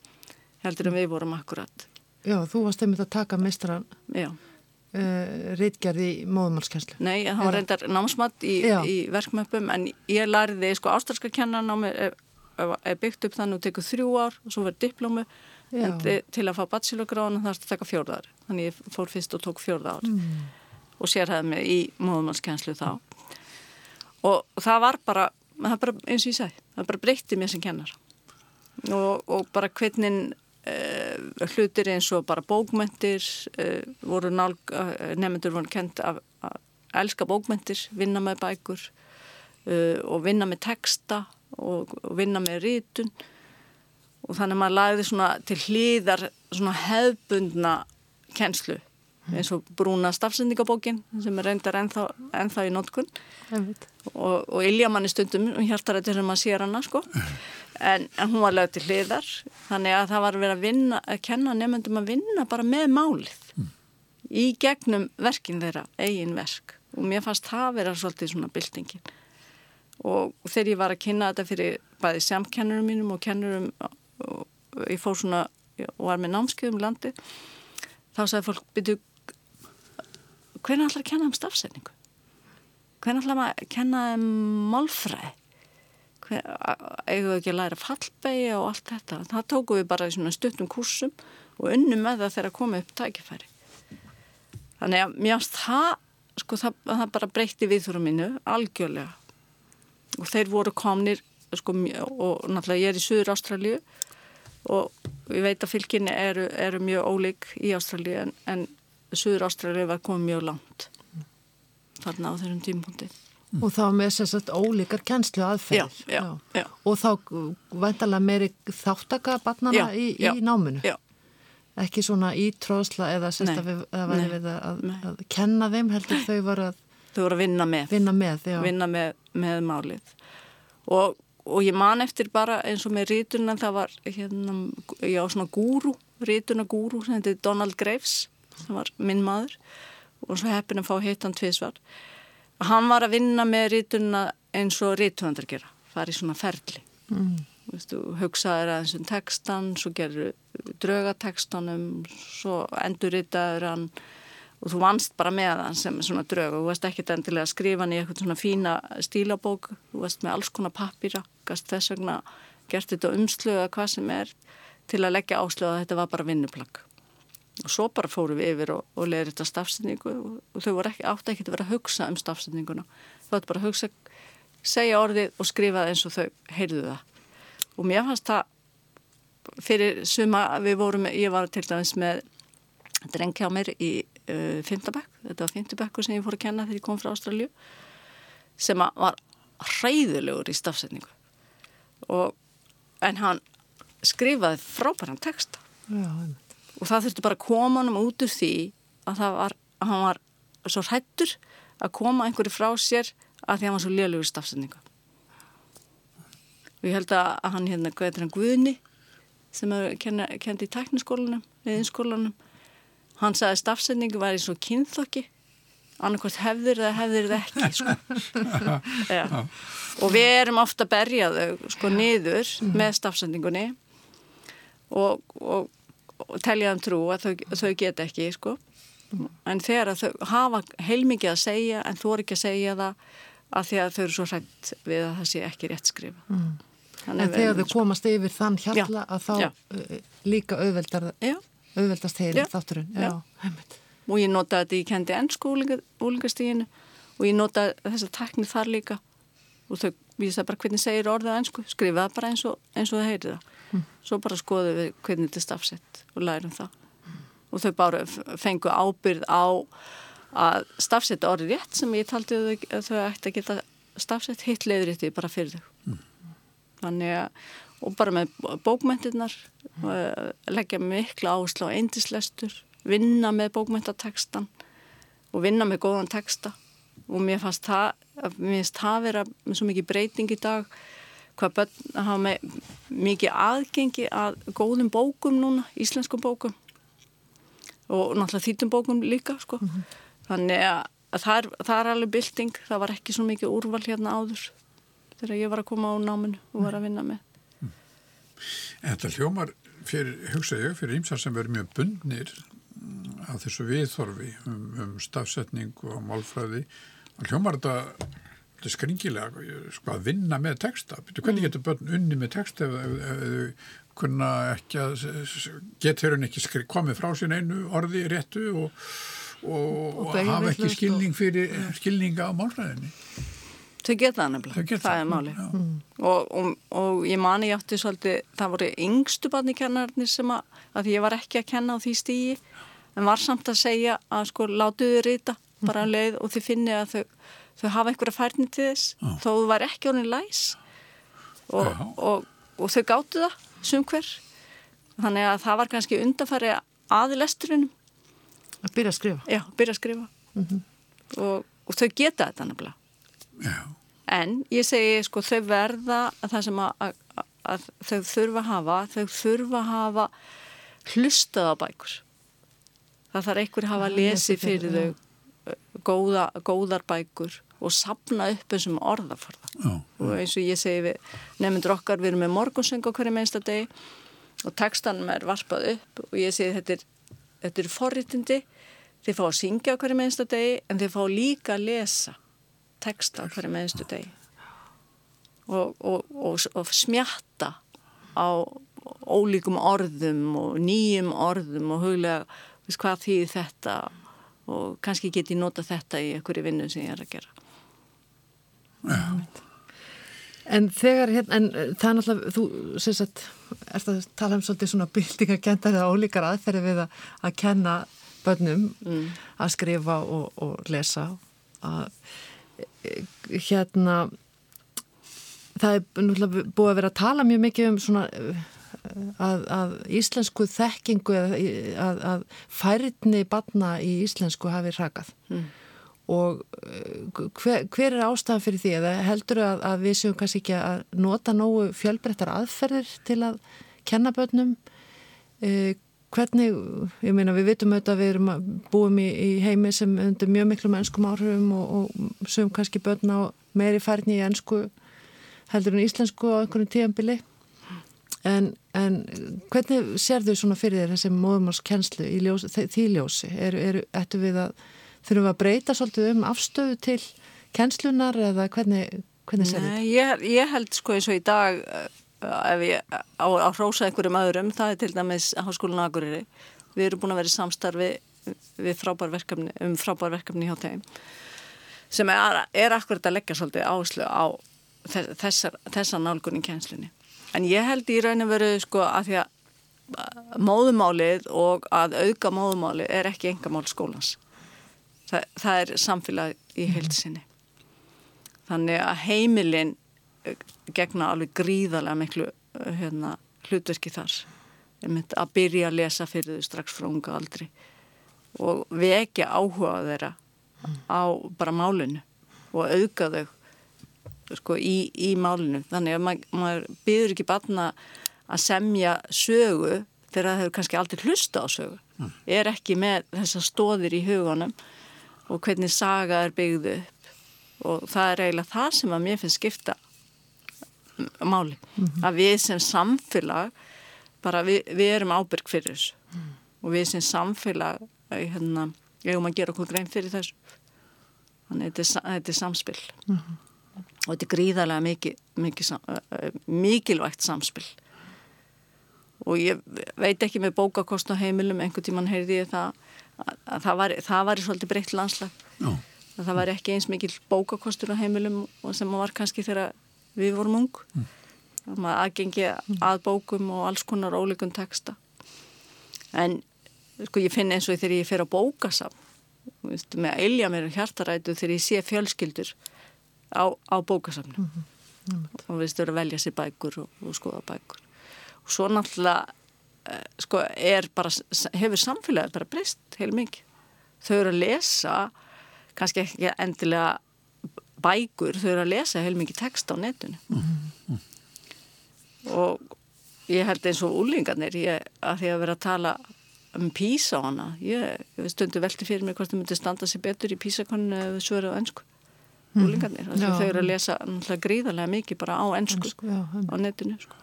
Heldur en við vorum akkurat. já, þú varst einmitt að taka meistaran Já, uh, rítgerði í móðumálskenslu. nei, það var reyndar námsmatt í, í verkmöppum en ég lærði, sko, ástralska kennarnámi er, er byggt upp þannig að tekur þrjú ár og svo verður diplómu en til- að fá bachelorgráðan þarf það að taka fjórðar. Þannig ég fór fyrst og tók fjórða ár Mm. Og sérhæði mig í móðumálskenslu þá. Og það var bara, það bara eins og ég segi, það bara breytti mér sem kennar. Og, og bara hvernig uh, hlutir eins og bara bókmentir uh, voru nálg, uh, nefnendur voru kent að, elska bókmentir, vinna með bækur og vinna með texta og, og vinna með rítun og þannig að maður lagði til hlýðar hefbundna kennslu eins og brúna stafsendingabókin sem er reyndar ennþá, ennþá í notkun. Einmitt. og, og ilja manni stundum og hjartar þetta sem maður sér hana sko. En, en hún var lögð til hliðar. Þannig að það var verið að vinna að kenna nefndum að vinna bara með málið í gegnum verkin þeirra, eigin verk. Og mér fannst það vera svolítið svona byltingin. Og þegar ég var að kynna þetta fyrir bæði samkennurum mínum og kennurum og ég fór svona og var með námskeiðum landi þá sagði fólk, byrju hvernig ætlar að kenna um stafsendingu? Hvernig ætlar að kenna um málfræði? Eigum við ekki að læra fallbegi og allt þetta? Það tókum við bara í svona stuttum kursum og unnum með það þegar koma upp tækifæri. Þannig að mér ást það, sko það, það bara breytti viðþórum mínu algjörlega. Og þeir voru komnir, sko, og náttúrulega ég er í Suður Ástralju og ég veit að fylginni eru, eru mjög ólík í Ástralju en, en Suður Ástralju var komið mjög langt þarna á þessum tímpunkti. Og þá með þess að ólíkar kennslu aðferðir. Já, já, já. Og þá væntalega meiri þáttaka barnana í, í náminu. Já, Ekki svona ítróðsla eða að við, að að, kenna þeim heldur þau var að þau voru að vinna með, vinna með. Já. vinna með, með málið. Og, og ég man eftir bara eins og með ríturna það var hérna, já, svona gúru, ríturna gúru sem heitir Donald Graves, sem var minn maður og svo heppin að fá hitt hann tvísvar. Hann var að vinna með ríturna eins og rítuðandar gera, fara í svona ferli. Mm. Vistu, hugsaður aðeins um textan, svo gerur draugatekstanum, svo endurritaður hann og þú vannst bara með hann sem svona draug og þú varst ekkert endilega að skrifa hann í eitthvað svona fína stílabók, þú varst með alls konar pappýra, þess vegna gert þetta umslöga hvað sem er til að leggja áslöga að þetta var bara vinnuplagg. Og svo bara fórum við yfir og, og leðir þetta stafsendingu og, og þau ekki, átti ekki að vera að hugsa um stafsendinguna. Þú ætti bara að hugsa, segja orðið og skrifa það eins og þau heyrðu það. Og mér fannst það fyrir suma, við vorum, ég var til dæmis með dreng hjá mér í uh, Fymtabæk, þetta var Fymtabækku sem ég fór að kenna þegar ég kom frá Ástralju sem var hræðilegur í stafsendingu og en hann skrifaði frábæran texta Já, einmitt. Og það þurfti bara að koma hann út úr því að var, að hann var svo hrættur að koma einhverju frá sér að því hann var svo lélugur stafsendingu og ég held að hann hérna, hann, Guðni sem er kend í tekniskólanum viðinskólanum hann sagði stafsendingu var eins og kynþokki. Annarkvæmt hefðir það hefðir það ekki sko. [laughs] og við erum ofta að berja þau sko niður með stafsendingunni og, og, og telja þeim trú að þau, þau get ekki sko. En þegar þau hafa heilmikið að segja en þú er ekki að segja það að því að þau eru svo hrætt við að það sé ekki rétt skrifa mm. En þegar þau komast yfir þann hjalla já, að þá já. Eh, líka auðveldar, auðveldast heil þátturinn. Já, og ég notaði þetta, ég kendi ennsku úlingastíginu og ég notaði þessa tekni þar líka. Og þau vísaði bara hvernig segir orðið á ennsku skrifaði bara eins og, eins og það heyrið það. Svo bara skoðum við hvernig þetta er stafsett og lærum það mm. og þau bara fengu ábyrð á að stafsetta orðið rétt sem ég taldi að þau ætti að geta stafsett hitt leiðrétti bara fyrir þau mm. þannig að og bara með bókmyndirnar uh, leggja mikla áherslu á eindislestur vinna með bókmyndatekstan og vinna með góðan teksta og mér fannst það, mér finnst það vera með svo mikið breyting í dag hvað börn hafa með mikið aðgengi að góðum bókum núna, íslenskum bókum og náttúrulega þýtum bókum líka sko. Mm -hmm. þannig að það er, það er alveg bylting, það var ekki svo mikið úrval hérna áður þegar ég var að koma á náminu og var að vinna með mm. Þetta hljómar fyrir, hugsa ég, fyrir ímsar sem verður mjög bundnir að þessu viðþorfi um, um stafsetning og málfræði hljómar þetta, þetta skringilega sko, að vinna með texta. Hvernig mm. getur börn unni með texta ef þau kunna ekki að getur hún ekki skri, komið frá sín einu orði réttu og, og, og hafa ekki skilning fyrir skilninga á málfræðinni. Þau geta það nefnilega, það er máli mm. og, og, og ég mani átti svolítið, það voru yngstu barnikennarnir sem að, að ég var ekki að kenna á því stígi en var samt að segja að sko látuðu rita bara um leið og þið finni að þau, þau hafa einhverja færni til þess Já. þó þú var ekki honin læs. Og, og, og þau gáttu það sumhver þannig að það var kannski undanfæri aðilesturinn að byrja að skrifa. Já, byrja að skrifa. Mm -hmm. og, og þau geta þetta nefnilega. En ég segi sko þau verða að það sem að, að, að þau þurfa að hafa. Þau þurfa að hafa hlustað á bækur. Það þarf einhver að hafa að lesi fyrir þau góða, góðar bækur og sapna upp þessum orðaforða. Já, já. og eins og ég segi við nefndur okkar, við erum með morgunsöng á hverju meinsta deg og textanum er varpað upp og ég segi þetta er, þetta er forritindi þið fá að syngja á hverju meinsta deg en þið fá líka að lesa texta á hverju meinstu deg og, og, og, og smjatta á ólíkum orðum og nýjum orðum og huglega hvað þýðir þetta? Og kannski get ég nota þetta í einhverju vinnu sem ég er að gera En þegar, hérna, en það er náttúrulega, þú syns að, ert að tala um svolítið svona byltingakendar eða ólíkar aðferði við að, að kenna bönnum mm. að skrifa og, og lesa að hérna það er náttúrulega búið að vera að tala mjög mikið um svona að, að íslensku þekkingu að, að færðni barna í íslensku hafi rakað mm. Og eh, hver, hver er ástæðan fyrir því? Eða heldur að, að við séum kannski ekki að nota nógu fjölbreyttar aðferðir til að kenna börnum? Eh, hvernig, ég meina við vitum auðvitað að við erum að búum í, í heimi sem undir mjög miklu mennskum áhrifum og, og sögum kannski börn á meiri færðni í ennsku heldur en íslensku á einhvern tíanbili En, en hvernig sér þau svona fyrir þér þessi móðumálskenslu í ljós, því ljósi? Er, er, ættu við að þurfum að breyta svolítið um afstöðu til kenslunar eða hvernig, hvernig sér þetta? Ég, ég held sko eins og í dag uh, ef ég á að hrósa einhverjum öðrum, það er til dæmis Háskólinu Akureyri. Við erum búin að vera í samstarfi við frábærverkefni, um frábærverkefni hjá þeim sem er, er akkurat að leggja svolítið áherslu á þessar, þessar nálgunni kenslunni En ég held í raun að veru sko að því að móðumálið og að auka móðumálið er ekki engamál skólans. Þa, það er samfélag í mhm. heilsinni. Þannig að heimilin eh, gegna alveg gríðarlega miklu eh, hérna, hlutverki þar. Að byrja að lesa fyrir þau strax frá unga aldri og vekja áhuga þeirra á bara málinu og auka þau sko, í, í málinu. Þannig að maður, maður byður ekki barna að semja sögu þegar hefur kannski aldrei hlusta á sögu. Mm. Er ekki með þessar stóðir í hugunum og hvernig saga er byggðu upp og það er eiginlega það sem að mér finnst skipta máli. Mm -hmm. Að við sem samfélag bara við, við erum ábyrg fyrir þessu mm. og við sem samfélag hérna, eigum að gera okkur grein fyrir þessu. Þannig að þetta þetta er samspil. -hmm og þetta er gríðarlega mikið, mikið, mikilvægt samspil og ég veit ekki með bókakost á heimilum, einhvern tíman heyrði ég það að það var, það var svolítið breytt landslag. Það var ekki eins mikil bókakostur á heimilum sem var kannski þegar við vorum ung. Mm. að maður aðgengi að bókum og alls konar ólíkun texta. En sko ég finn eins og þegar ég fer á bókasam með að eilja mér hjartarætu þegar ég sé fjölskyldur á, á bókasafnu mm -hmm. og við störum að velja sér bækur og, og skoða bækur. Og svo náttúrulega sko er bara, hefur samfélagið bara breyst heil mikið þau eru að lesa kannski ekki endilega bækur, þau eru að lesa heil mikið text á netinu. Mm -hmm. og ég held eins og úlingarnir ég, að því að vera að tala um písa á hana ég, ég stundu velti fyrir mig hvort það myndi standa sér betur í písakoninu eða svöru á ennsku úlingarnir mm. þau eru að lesa gríðarlega mikið bara á ennsku já, á netinu sko.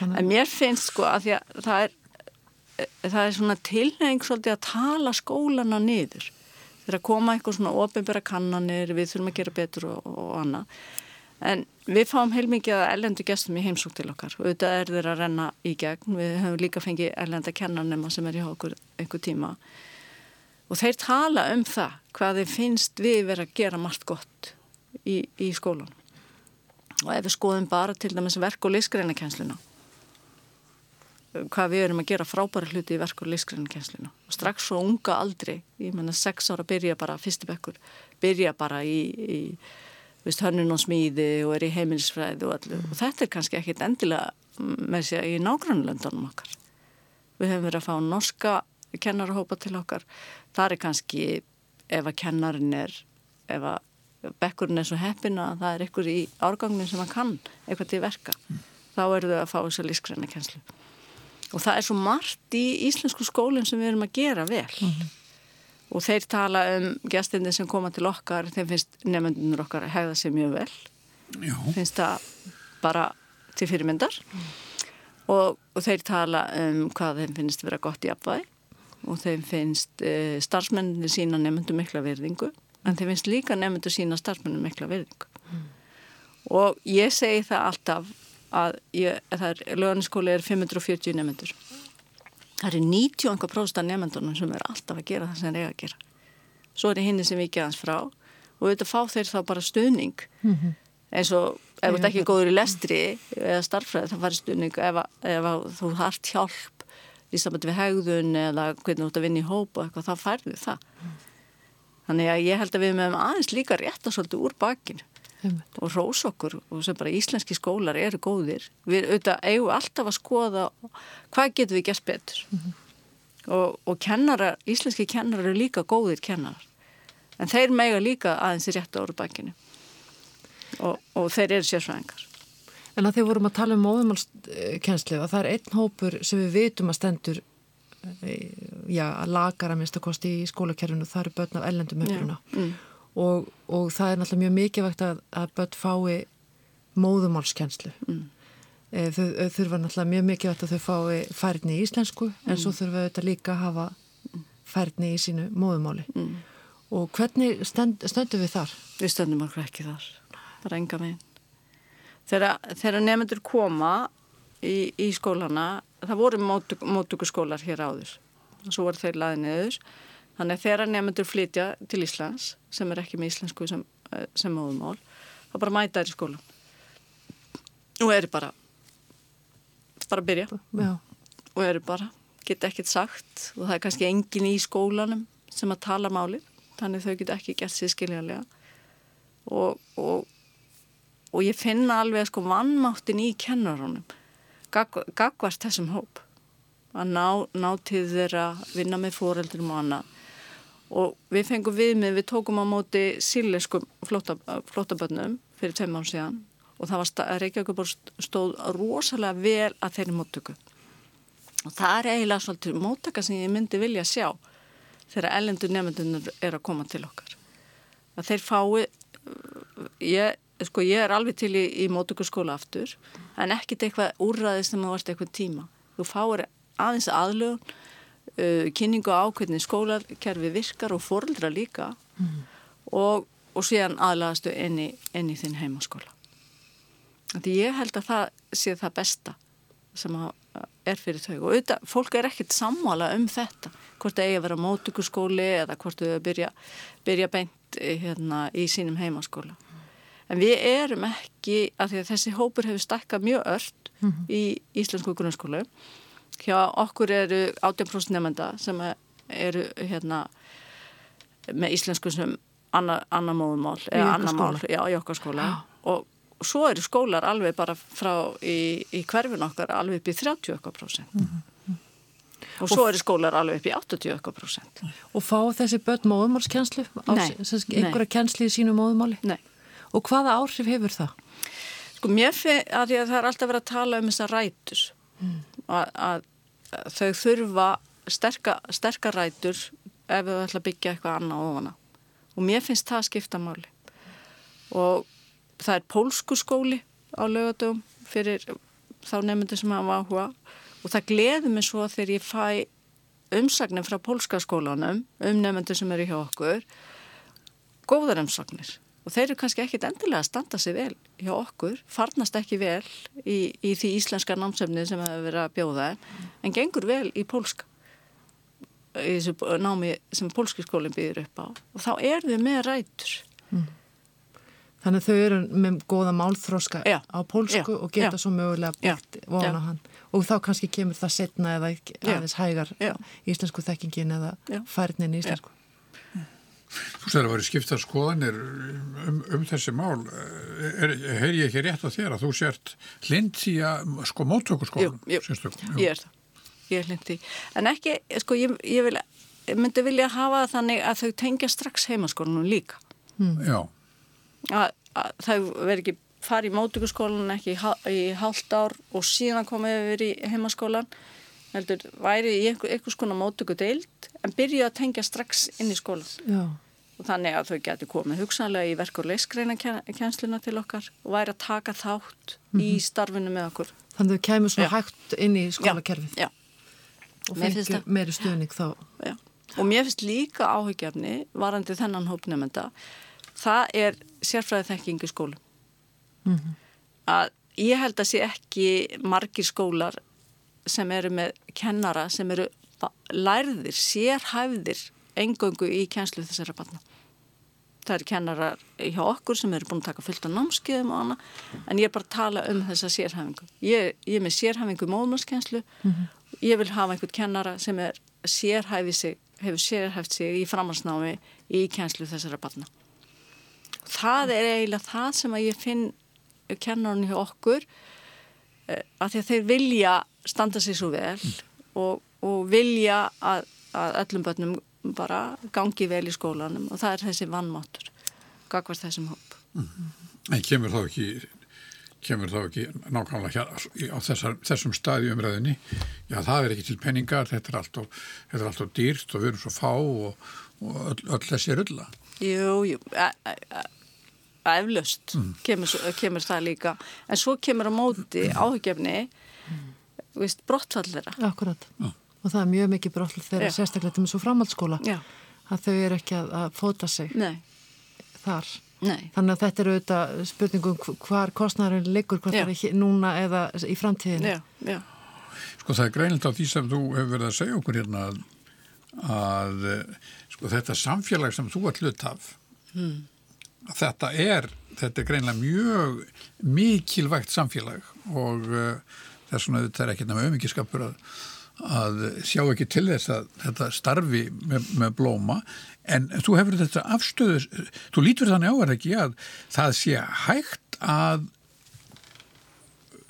Mm. en mér finnst sko að að það er það er svona tilnefing svolítið að tala skólana niður. Þegar koma eitthvað svona ofinbæra kannanir við þurfum að gera betur og, og annað. En við fáum heilmikið að ellendu gestum í heimsók til okkar. Og auðvitað er þeir að renna í gegn. Við höfum líka fengið ellenda kennanema sem er í okkur einhver tíma. Og þeir tala um það hvað þeim finnst við verið að gera margt gott í, í skólan og ef við skoðum bara til dæmis verk- og lífsgreinakennsluna hvað við erum að gera frábæra hluti í verk- og lífsgreinakennsluna og strax svo unga aldri ég menna sex ára byrja bara, fyrstu bekkur byrja bara í, í veist, hönnun og smíði og er í heimilisfræði og allir og þetta er kannski ekkit endilega með sér í nágrannlöndunum okkar. Við hefum verið að fá norska kennarahópa til okkar. Það er kannski ef að kennarin er ef að bekkurinn er svo heppin að það er einhver í árgangin sem hann kann eitthvað til verka mm. þá eru þau að fá þess að lískræna kennslu og það er svo margt í íslensku skólinn sem við erum að gera vel mm. og þeir tala um gestinni sem koma til okkar þeim finnst nefndunur okkar að hegða sér mjög vel Já. finnst það bara til fyrirmyndar mm. og, og þeir tala um hvað þeim finnst vera gott í apvæði og þeim finnst e, starfsmenninni sína nefndu mikla verðingu en þeim finnst líka nefndu sína starfsmenninni mikla verðingu mm. og ég segi það alltaf að ég, það er, löganiskóli er 540 nefndur það er 90% af nefndunum sem er alltaf að gera það sem þeir eiga að gera svo er það hinn sem við ekki aðans frá og auðvitað fá þeir þá bara stuðning mm -hmm. eins og ef þú ert ekki góður í lestri eða starffræði þá farir stuðning ef, ef þú hardt hjálp í sambandi við hegðun eða hvernig þú ert að vinna í hóp og eitthvað, þá færðu það. Mm. Þannig að ég held að við meðum aðeins líka rétt að svolítið úr bakinu mm. og rós okkur og sem bara íslenski skólar eru góðir. Við auðvitað eigum alltaf að skoða hvað getur við gert betur. Mm. Og, og kennarar, íslenski kennarar eru líka góðir kennarar. En þeir mega líka aðeins rétt á úr bakinu og, og þeir eru sérsvæðingar. En að því vorum að tala um móðumálskenslu að það er einn hópur sem við vitum að stendur eh, já, að lagar að minnst að kosti í skólakerfinu það eru börn af ellendum uppruna mm. Og, og það er náttúrulega mjög mikilvægt að, að börn fái móðumálskenslu mm. Eh, þau, þurfa náttúrulega mjög mikilvægt að þau fái færni í íslensku mm. en svo þurfa þau líka að hafa færni í sínu móðumáli mm. og hvernig stend, stöndum við þar? Við stöndum okkur ekki þar bara enga meginn þegar nefnendur koma í, í skólana það voru móttöku skólar hér áður og svo voru þeir laðið neður þannig að þegar nefnendur flytja til Íslands sem er ekki með íslensku sem, eh, sem móðumál þá bara mæta þær í skólan og eru bara bara að byrja. Já. og eru bara, geta ekkert sagt. Og það er kannski engin í skólanum sem að tala máli þannig þau geta ekki gert sér skiljanlega. Og, og og ég finna alveg sko vannmáttin í kennarunum gagvart þessum hóp. Að ná, ná til þeirra vinna með fóreldurum og annað og við fengum viðmið, við tókum á móti síleskum flótabönnum fyrir tveim án síðan. Og það var Reykjavík stóð rosalega vel að þeirri móttöku. Og það er eiginlega svolítið móttaka sem ég myndi vilja sjá þegar ellendur nefndunur er að koma til okkar. Að þeir fái ég, sko, ég er alveg til í, í móttökurskóla aftur en ekkit eitthvað úrraðið sem að varst eitthvað tíma. Þú fáir aðeins aðlögun uh, kynningu á hvernig skólakerfi virkar og fórildra líka. Mm. og, og síðan aðlagastu inn í, inn í þinn heimaskóla. Því ég held að það sé það besta sem er fyrir þau. Og auðvitað, fólk er ekkert sammála um þetta. Hvort það eigi að vera mótökurskóli eða hvort þau byrja, byrja beint eh, hérna, í sínum heimaskóla. En við erum ekki af því að þessi hópur hefur stakkað mjög ört mm -hmm. í íslensku grunnskólu hjá okkur eru 18% nefnda sem eru hérna með íslensku sem annar anna móðumál eða annar mál já, í okkar skóla og svo eru skólar alveg bara frá í, í hverfin okkar alveg upp í 30% mm -hmm. og svo eru skólar alveg upp í 80% Og fá þessi börn móðumálskjænslu? einhverja kjænsli í sínu móðumáli? Nei Og hvaða áhrif hefur það? Sko mér fyrir að, að það er alltaf verið að tala um þessar rætur mm. að, að þau þurfa sterka, sterka rætur ef þau ætla að byggja eitthvað annað ofana og mér finnst það að skipta máli. Og það er pólsku skóli á lögadögum fyrir þá nefndir sem hafa áhuga. Og það gleður mig svo þegar ég fæ umsagnir frá pólska skólanum um nefndir sem eru hjá okkur. Góðar umsagnir og þeir eru kannski ekkit endilega að standa sig vel hjá okkur, farnast ekki vel í, í því íslenska námsefni sem hefur verið að bjóða en gengur vel í pólska í þessu námi sem pólski skólinn býður upp á. Og þá er þau með rætur. Mm. Þannig að þau eru með góða málþróska já, á pólsku já, og geta já, svo mögulega byggt vona hann. Og þá kannski kemur það setna eða aðeins hægar íslensku þekkingin eða færnin í íslensku. Þú segir að það var skipta skoðanir um, um þessi mál. Heyr ég ekki rétt á þér að þú sért hlind í að sko móttökurskólan? Jú, jú, ég er það. Ég er hlind í. En ekki, sko, ég, ég, vil, myndi vilja hafa þannig að þau tengja strax heimaskólanum líka. Hmm. Já að, að það veri ekki farið í mótökurskólan ekki í, hálft ár og síðan komið yfir í heimaskólan heldur væri í einhvers konar mótöku deild en byrjuði að tengja strax inn í skólan Já. Og þannig að þau getur komið hugsanlega í verk og leikskreina kjænsluna til okkar og væri að taka þátt mm -hmm. í mhm. starfinu með okkur Þannig að þau kemur svona Já. hægt inn í skólakerfið Já. og fengir meiri stuðning þá Og mér finnst líka áhugjefni varandi þennan hópnefnda það er sérfræðið þekkingu skólum mm -hmm. að ég held að sé ekki margir skólar sem eru með kennara sem eru lærðir, sérhæfðir engöngu í kjænslu þessara barna það eru kennarar hjá okkur sem eru búin að taka fullt á námskeiðum og annað, en ég er bara að tala um þessa sérhæfingu. Ég, ég er með sérhæfingu móðmálskenslu, mm -hmm. ég vil hafa einhvern kennara sem er sérhæfið sig, hefur sérhæft sig í framhansnámi í kjænslu þessara barna það er eiginlega það sem að ég finn kennarinn hjá okkur eh, að því að þeir vilja standa sér svo vel og, og vilja að, að öllum börnum bara gangi vel í skólanum og það er þessi vannmáttur gagvart þessum hóp mm. En kemur þá ekki kemur þá ekki nákvæmlega hér á þessar, þessum staði umræðinni já það er ekki til penningar þetta er alltaf, þetta er alltaf dýrt og við erum svo fá og, og öll, öll þessi rulla Jú, jú, eflaust mm. kemur, kemur það líka en svo kemur á móti áhugjefni mm. brottfall þeirra Akkurat, ja. Og það er mjög mikið brottfall þeirra ja. sérstaklega til þessu framhaldsskóla ja. að þau eru ekki að, að fóta sig Nei. þar Nei. þannig að þetta eru auðvitað spurningum hvar kostnæðurinn liggur, hvort það er núna eða í framtíðinu Sko það er greinilegt á því sem þú hefur verið að segja okkur hérna að, að sko þetta samfélag sem þú er hlut af mm þetta er, þetta er greinlega mjög mikilvægt samfélag og uh, þess vegna þetta er ekki náttúrulega auðvikiðskapur að, að sjá ekki til þess að þetta starfi með, með blóma en þú hefur þetta afstöðu, þú lítur þannig á er ekki að það sé hægt að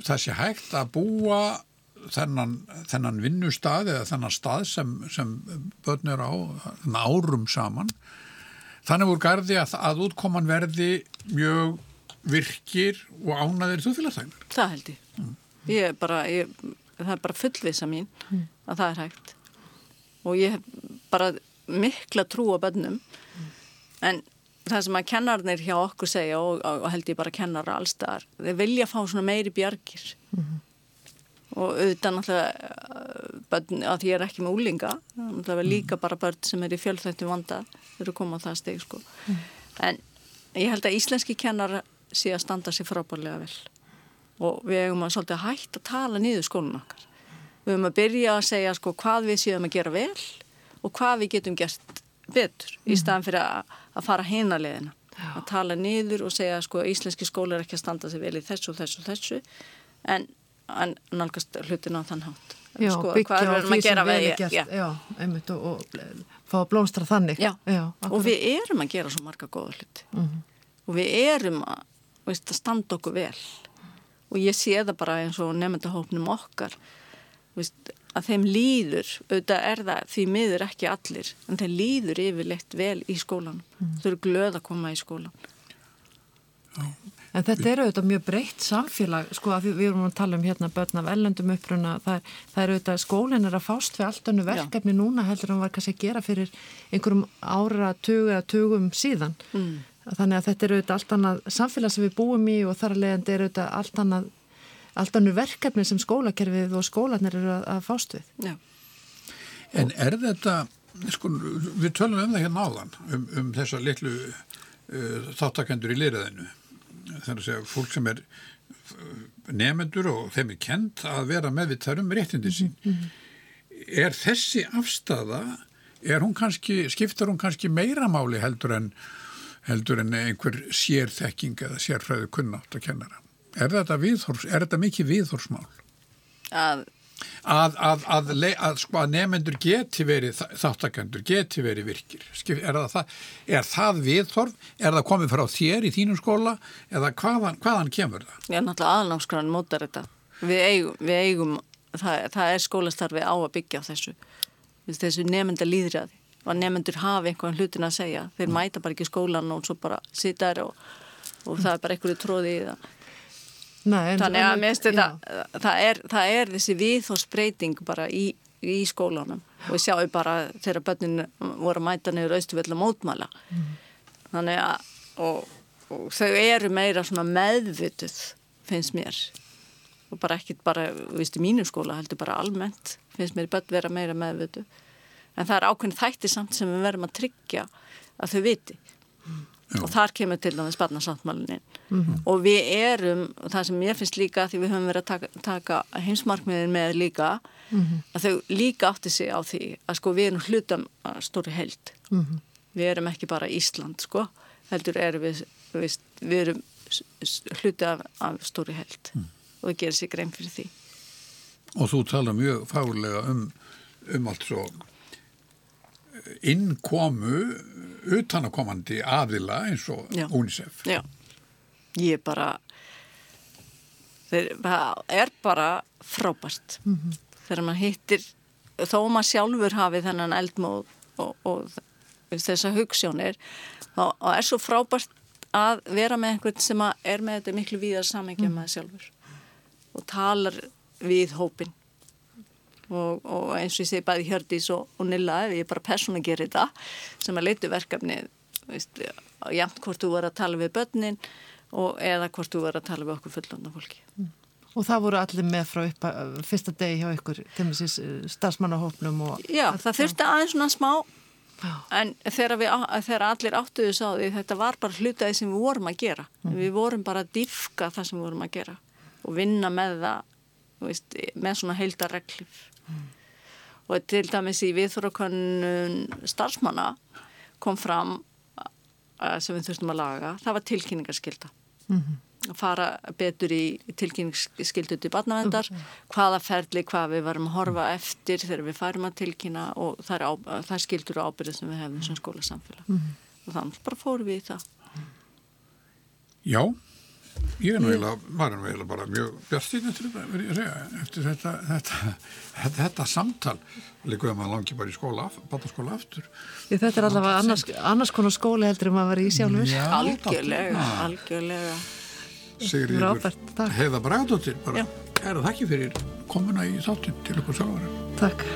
það sé hægt að búa þennan, þennan vinnustad eða þennan stað sem, sem börn eru á árum saman þannig voru gardi að, að útkoman verði mjög virkir og ánaðir þjóðfélagsþægnar. Það held ég. Mm. Ég bara, ég, það er bara fullvisa mín mm. að það er hægt og ég hef bara mikla trú á bönnum mm. en það sem að kennarnir hjá okkur segja og, og held ég bara kennara allstaðar, þeir vilja fá svona meiri bjargir -hmm. og auðvitað náttúrulega börn, að ég er ekki með úlinga það er líka bara börn sem er í fjölþættu vanda þeir eru komað það steg sko. en ég held að íslenski kennar sé að standa sér frábærlega vel og við hefum að svolítið hægt að tala niður skólun okkar. Við hefum að byrja að segja sko hvað við séum að gera vel og hvað við getum gert betur mm. í staðan fyrir að, að fara heinalegina að tala niður og segja sko íslenski skóli er ekki að standa sér vel í þessu og þessu og þessu en, en nálgast hlutin á þann hátt. Já, sko, byggja á því sem við erum gert. já. Já, einmitt, og, og fá að blómstra þannig. Og við erum að gera svo marga góða hluti. Mm -hmm. og við erum að, veist, að standa okkur vel og ég sé það bara eins og nefndahópnum okkar veist, að þeim líður, auðvitað er það því miður ekki allir, en þeim líður yfirleitt vel í skólan mm. þau eru glöð að koma í skólan. En þetta er auðvitað mjög breytt samfélag, sko að við erum að tala um hérna börn af ellendum uppruna, það, það er auðvitað skólinn er að fást við allt önnu verkefni Já. núna heldur en var kannski að gera fyrir einhverjum ára, tugu eða tugum síðan mm. Þannig að þetta er auðvitað allt annað samfélag sem við búum í og þar að leiðandi er auðvitað allt annað allt annur verkefni sem skólakerfið og skólanir eru að, að fást við. Já. En er þetta, sko, við tölum um það hérna áðan, um, um þessa litlu uh, þáttakendur í lýraðinu. Það er að segja, fólk sem er uh, nefnendur og þeim er kent að vera meðvitað um réttindi sín. Mm -hmm. Er þessi afstafa, er hún kannski, skiptar hún kannski meira máli heldur en, heldur en einhver sérþekking eða sérfræðu kunnátt að kennara? Er þetta, viðhors, er þetta mikið viðhorsmál? Að Að, að, að, að sko nefnendur geti verið þáttakendur, geti verið virkir er það, er það viðþorf er það komið frá þér í þínum skóla eða hvaðan, hvaðan kemur það? Já, náttúrulega aðlámskrann mótar þetta við eigum, við eigum það, það er skólastarfi á að byggja á þessu þessu nefnenda líðræði og nefnendur hafa einhvern hlutin að segja. Þeir mm. mæta bara ekki skólan og svo bara sita þær og, og það er bara einhverju tróði í það. Nei, þannig að minnstu það, það, er, það er þessi viðhósbreyting bara í, í skólanum. Og við sjáum bara þegar börnin voru að mæta niður austuvelda mótmæla. Mm. þannig að og, og þau eru meira meðvituð finnst mér. Og bara ekkit bara, viðstu mínu skóla heldur bara almennt, finnst mér börn vera meira meðvituð en það er ákveðin þætti samt sem við verðum að tryggja að þau viti Já. og þar kemur til dæmis barnasáttmálinin mm -hmm. og við erum, og það sem ég finnst líka því við höfum verið að taka, taka heimsmarkmiðin með líka mm -hmm. að þau líka átti sig á því að sko við erum hlutam stóri held mm -hmm. við erum ekki bara Ísland sko heldur erum við, við, við erum hluti af, af stóri held mm. og það gerir sig grein fyrir því Og þú tala mjög fálega um, um allt svo innkomu utanakomandi aðila eins og Já. UNICEF Já, ég bara það er bara frábært mm -hmm. þegar maður hittir þó maður sjálfur hafi þennan eldmóð og, og þessa hugssjónir þá er svo frábært að vera með einhvern sem er með þetta miklu víðar samengja mm. með sjálfur og talar við hópin og, og eins og ég segi bæði Hjördís og, og Nilla ef ég bara persónu að gera þetta sem að leitu verkefni jæmt hvort þú var að tala við börnin og eða hvort þú var að tala við okkur fullanda fólki. Mm. Og það voru allir með frá upp að fyrsta degi hjá ykkur, þeimlisins eh, starfsmannahópnum Já, það þurfti aðeins svona smá en þegar, við, þegar allir áttuðu sá því þetta var bara hlutaði sem við vorum að gera. Mm. við vorum bara að diffka það sem við vorum að gera og vinna með það veist, með svona heildarreglif mm. og til dæmis í viðþórakonnun starfsmanna kom fram uh, sem við þurftum að laga, það var tilkynningarskylda mm -hmm. að fara betur í tilkynningsskyldu til barnavendar, okay. hvaða ferli hvað við varum að horfa mm. eftir þegar við færum að tilkynna og það er, á, það er skyldur og ábyrðið sem við hefum sem skólasamfélag -hmm. og þannig bara fórum við í það Já Ég er nú eiginlega, maður er nú eiginlega bara mjög bjartinn eftir þetta, verður ég að segja, eftir þetta, þetta, þetta, þetta samtal, líka ef maður langi bara í skóla, bataskóla aftur. Því þetta er allavega annars, annars konar skóli heldur en maður var í sjálfur. Já, Algjörlega, algjörlega. Sigriður Frábært, takk. Heiða Bræðdóttir, bara kæra þakki fyrir komuna í þáttinn til okkur sávarar. Takk.